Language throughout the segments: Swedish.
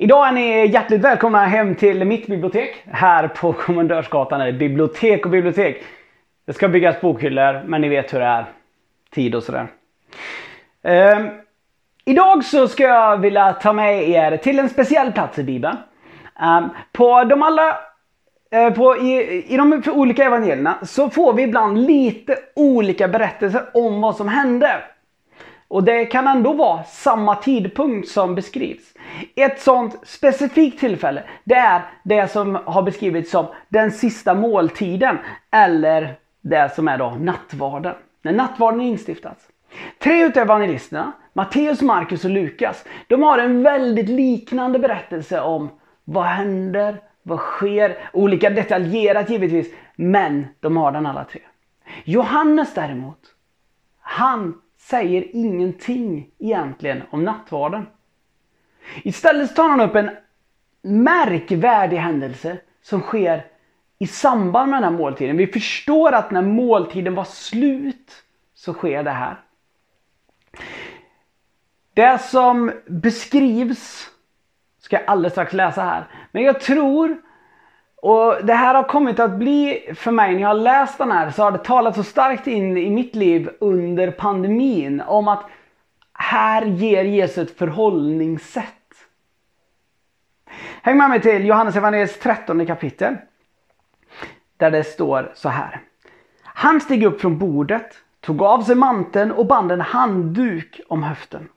Idag är ni hjärtligt välkomna hem till mitt bibliotek här på Kommendörsgatan. Eller bibliotek och bibliotek. Det ska byggas bokhyllor men ni vet hur det är. Tid och sådär. Ehm, idag så ska jag vilja ta med er till en speciell plats i Bibeln. Ehm, på de alla eh, på, i, I de olika evangelierna så får vi ibland lite olika berättelser om vad som hände. Och det kan ändå vara samma tidpunkt som beskrivs. Ett sånt specifikt tillfälle, det är det som har beskrivits som den sista måltiden. Eller det som är då nattvarden. När nattvarden instiftas. Tre utav evangelisterna, Matteus, Markus och Lukas, de har en väldigt liknande berättelse om vad händer, vad sker, olika detaljerat givetvis, men de har den alla tre. Johannes däremot, han säger ingenting egentligen om nattvarden. Istället tar han upp en märkvärdig händelse som sker i samband med den här måltiden. Vi förstår att när måltiden var slut så sker det här. Det som beskrivs ska jag alldeles strax läsa här. Men jag tror, och det här har kommit att bli för mig när jag har läst den här, så har det talat så starkt in i mitt liv under pandemin om att här ger Jesus ett förhållningssätt Häng med mig till Johannes evangeliets 13 kapitel. Där det står så här. Han steg upp från bordet, tog av sig manteln och band en handduk om höften.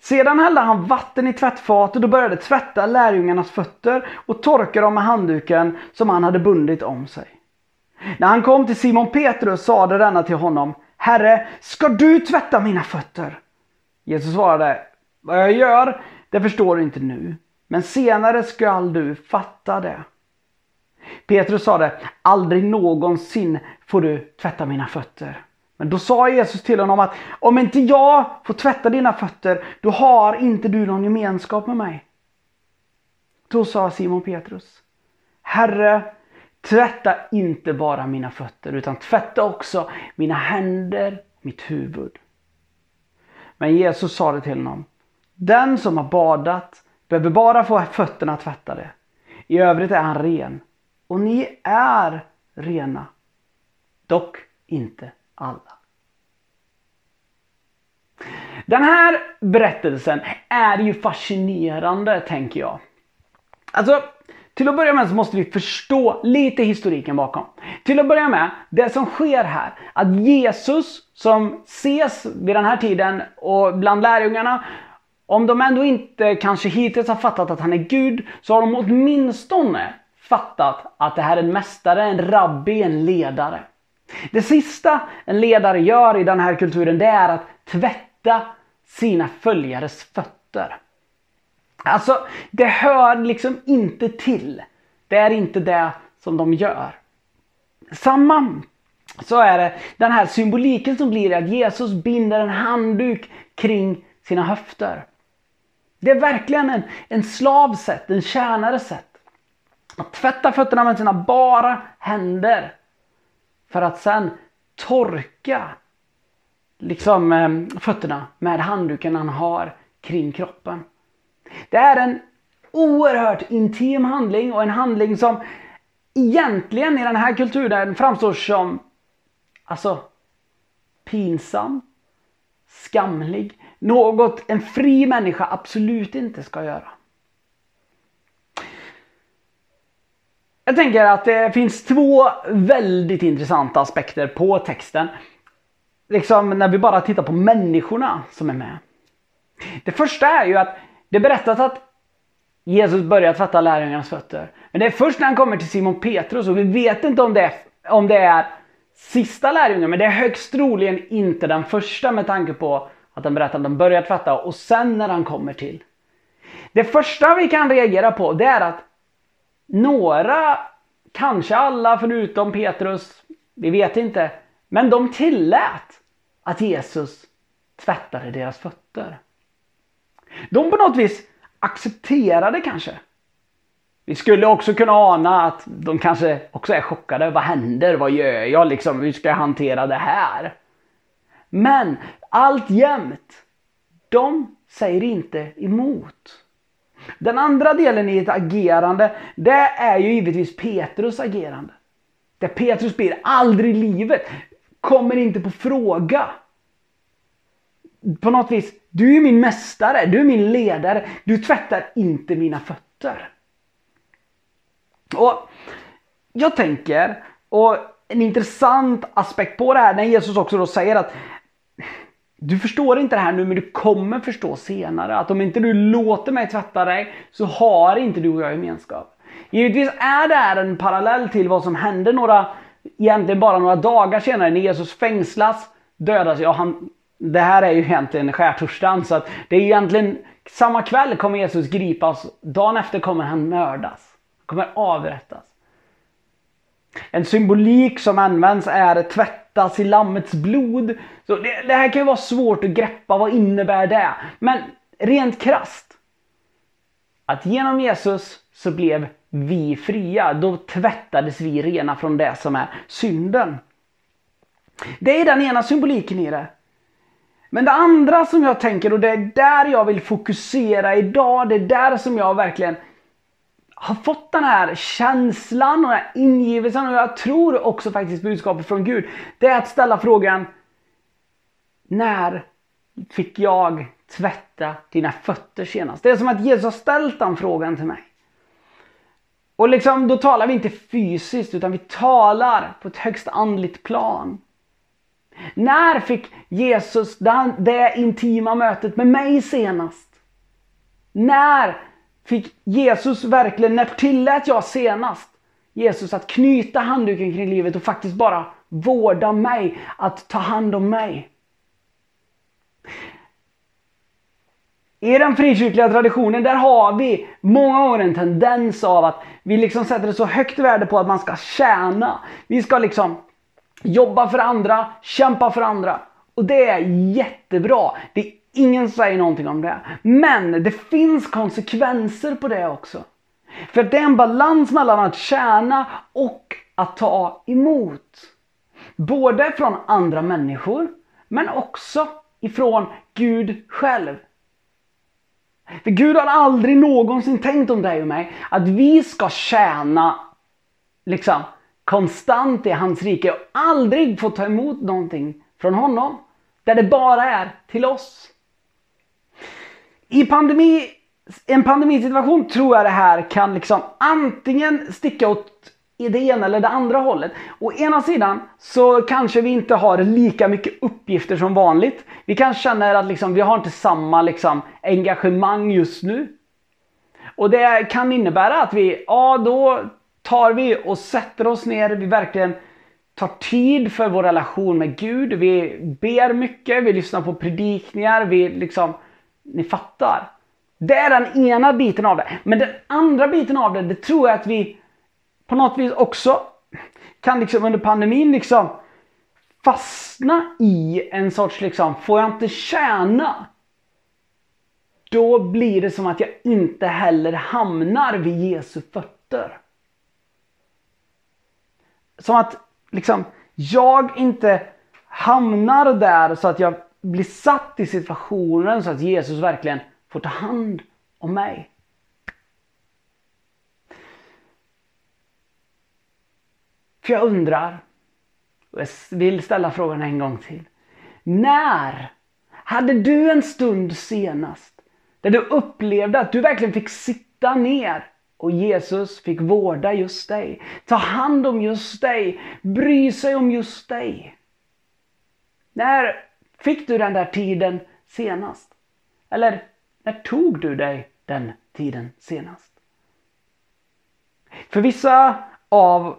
Sedan hällde han vatten i tvättfatet och började tvätta lärjungarnas fötter och torka dem med handduken som han hade bundit om sig. När han kom till Simon Petrus sade denna till honom Herre, ska du tvätta mina fötter? Jesus svarade Vad jag gör, det förstår du inte nu. Men senare skall du fatta det. Petrus sade aldrig någonsin får du tvätta mina fötter. Men då sa Jesus till honom att om inte jag får tvätta dina fötter, då har inte du någon gemenskap med mig. Då sa Simon Petrus, Herre, tvätta inte bara mina fötter, utan tvätta också mina händer, mitt huvud. Men Jesus sa det till honom, den som har badat Behöver bara få fötterna tvättade. I övrigt är han ren. Och ni är rena. Dock inte alla. Den här berättelsen är ju fascinerande tänker jag. Alltså, till att börja med så måste vi förstå lite historiken bakom. Till att börja med, det som sker här, att Jesus som ses vid den här tiden och bland lärjungarna om de ändå inte kanske hittills har fattat att han är Gud så har de åtminstone fattat att det här är en mästare, en rabbi, en ledare. Det sista en ledare gör i den här kulturen det är att tvätta sina följares fötter. Alltså, det hör liksom inte till. Det är inte det som de gör. Samma så är det den här symboliken som blir att Jesus binder en handduk kring sina höfter. Det är verkligen en, en slavs sätt, en tjänares sätt. Att tvätta fötterna med sina bara händer. För att sen torka liksom eh, fötterna med handduken han har kring kroppen. Det är en oerhört intim handling och en handling som egentligen i den här kulturen framstår som alltså pinsam, skamlig, något en fri människa absolut inte ska göra. Jag tänker att det finns två väldigt intressanta aspekter på texten. Liksom när vi bara tittar på människorna som är med. Det första är ju att det berättas att Jesus börjar tvätta lärjungarnas fötter. Men det är först när han kommer till Simon Petrus och vi vet inte om det, är, om det är sista lärjungen men det är högst troligen inte den första med tanke på att han berättar att han börjar tvätta och sen när han kommer till. Det första vi kan reagera på det är att några, kanske alla förutom Petrus, vi vet inte, men de tillät att Jesus tvättade deras fötter. De på något vis accepterade kanske. Vi skulle också kunna ana att de kanske också är chockade. Vad händer? Vad gör jag liksom? Hur ska jag hantera det här? Men alltjämt, de säger inte emot. Den andra delen i ett agerande, det är ju givetvis Petrus agerande. Där Petrus blir aldrig i livet, kommer inte på fråga. På något vis, du är min mästare, du är min ledare, du tvättar inte mina fötter. Och Jag tänker, och en intressant aspekt på det här när Jesus också då säger att du förstår inte det här nu men du kommer förstå senare att om inte du låter mig tvätta dig så har inte du och jag gemenskap. Givetvis är det här en parallell till vad som hände några, egentligen bara några dagar senare när Jesus fängslas, dödas. Ja, han, det här är ju egentligen skärtorsdagen så att det är egentligen samma kväll kommer Jesus gripas, dagen efter kommer han mördas. Kommer avrättas. En symbolik som används är tvätt tvättas i lammets blod. Så det, det, här kan ju vara svårt att greppa, vad innebär det? Men rent krast. Att genom Jesus så blev vi fria. Då tvättades vi rena från det som är synden. Det är den ena symboliken i det. Men det andra som jag tänker och det är där jag vill fokusera idag. Det är där som jag verkligen har fått den här känslan och den här ingivelsen och jag tror också faktiskt budskapet från Gud. Det är att ställa frågan När fick jag tvätta dina fötter senast? Det är som att Jesus har ställt den frågan till mig. Och liksom, då talar vi inte fysiskt utan vi talar på ett högst andligt plan. När fick Jesus det intima mötet med mig senast? När fick Jesus verkligen, när tillät jag senast Jesus att knyta handduken kring livet och faktiskt bara vårda mig, att ta hand om mig? I den frikyrkliga traditionen där har vi många gånger en tendens av att vi liksom sätter ett så högt värde på att man ska tjäna. Vi ska liksom jobba för andra, kämpa för andra. Och det är jättebra. Det är ingen säger någonting om det. Men det finns konsekvenser på det också. För det är en balans mellan att tjäna och att ta emot. Både från andra människor, men också ifrån Gud själv. För Gud har aldrig någonsin tänkt om dig och mig att vi ska tjäna liksom konstant i hans rike och aldrig få ta emot någonting från honom. Där det bara är till oss. I pandemi, en pandemisituation tror jag det här kan liksom antingen sticka åt i det ena eller det andra hållet. Å ena sidan så kanske vi inte har lika mycket uppgifter som vanligt. Vi kanske känner att liksom, vi har inte samma liksom, engagemang just nu. Och det kan innebära att vi, ja då tar vi och sätter oss ner, vi verkligen tar tid för vår relation med Gud. Vi ber mycket, vi lyssnar på predikningar, vi liksom, ni fattar. Det är den ena biten av det. Men den andra biten av det, det tror jag att vi på något vis också kan liksom under pandemin liksom fastna i en sorts liksom, får jag inte tjäna? Då blir det som att jag inte heller hamnar vid Jesu fötter. Som att liksom, jag inte hamnar där så att jag bli satt i situationen så att Jesus verkligen får ta hand om mig. För jag undrar, och jag vill ställa frågan en gång till. När hade du en stund senast där du upplevde att du verkligen fick sitta ner och Jesus fick vårda just dig, ta hand om just dig, bry sig om just dig? När fick du den där tiden senast? Eller när tog du dig den tiden senast? För vissa av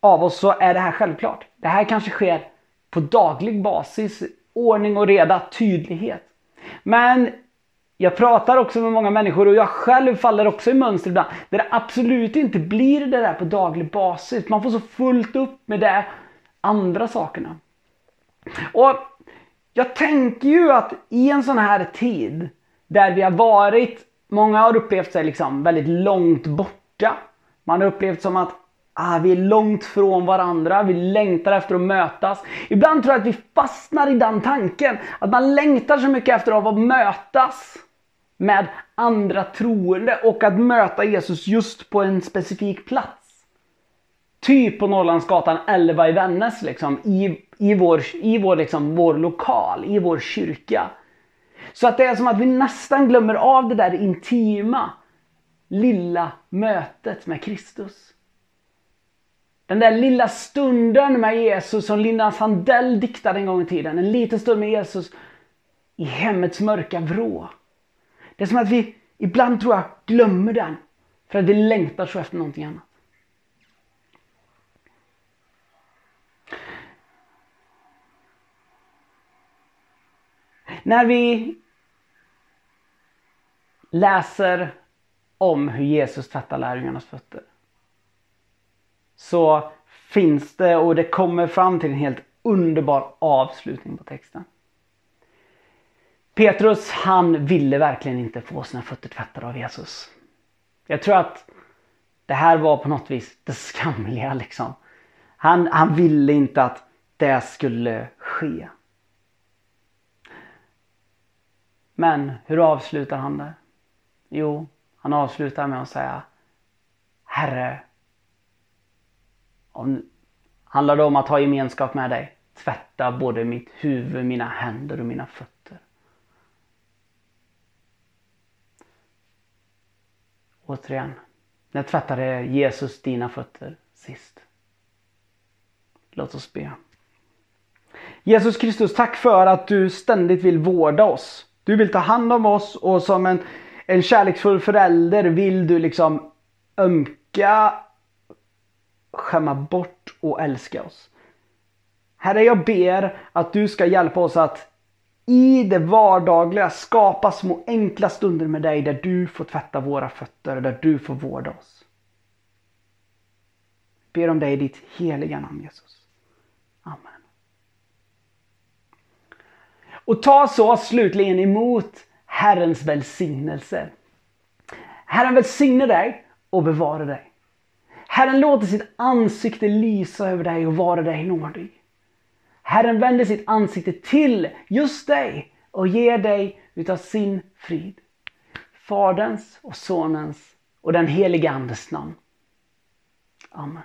av oss så är det här självklart. Det här kanske sker på daglig basis. Ordning och reda, tydlighet. Men jag pratar också med många människor och jag själv faller också i mönster ibland. Där det absolut inte blir det där på daglig basis. Man får så fullt upp med de andra sakerna. Och jag tänker ju att i en sån här tid där vi har varit, många har upplevt sig liksom väldigt långt borta. Man har upplevt som att ah, vi är långt från varandra, vi längtar efter att mötas. Ibland tror jag att vi fastnar i den tanken, att man längtar så mycket efter att få mötas med andra troende och att möta Jesus just på en specifik plats. Typ på Norrlandsgatan 11 i Vännäs, liksom, i, i, vår, i vår, liksom, vår lokal, i vår kyrka. Så att det är som att vi nästan glömmer av det där intima, lilla mötet med Kristus. Den där lilla stunden med Jesus som Linda Sandell diktade en gång i tiden. En liten stund med Jesus i hemmets mörka vrå. Det är som att vi ibland tror jag glömmer den. För att vi längtar så efter någonting annat. När vi läser om hur Jesus tvättar lärjungarnas fötter så finns det och det kommer fram till en helt underbar avslutning på texten. Petrus han ville verkligen inte få sina fötter tvättade av Jesus. Jag tror att det här var på något vis det skamliga liksom. Han, han ville inte att det skulle ske. Men hur avslutar han det? Jo, han avslutar med att säga Herre, om, handlar det om att ha gemenskap med dig, tvätta både mitt huvud, mina händer och mina fötter. Återigen, när tvättade Jesus dina fötter sist? Låt oss be. Jesus Kristus, tack för att du ständigt vill vårda oss. Du vill ta hand om oss och som en, en kärleksfull förälder vill du liksom ömka, skämma bort och älska oss. Herre, jag ber att du ska hjälpa oss att i det vardagliga skapa små enkla stunder med dig där du får tvätta våra fötter, där du får vårda oss. Jag ber om dig i ditt heliga namn Jesus. Amen. Och ta så slutligen emot Herrens välsignelse. Herren välsigne dig och bevara dig. Herren låter sitt ansikte lysa över dig och vara dig nådig. Herren vänder sitt ansikte till just dig och ger dig utav sin frid. Faderns och Sonens och den helige Andes namn. Amen.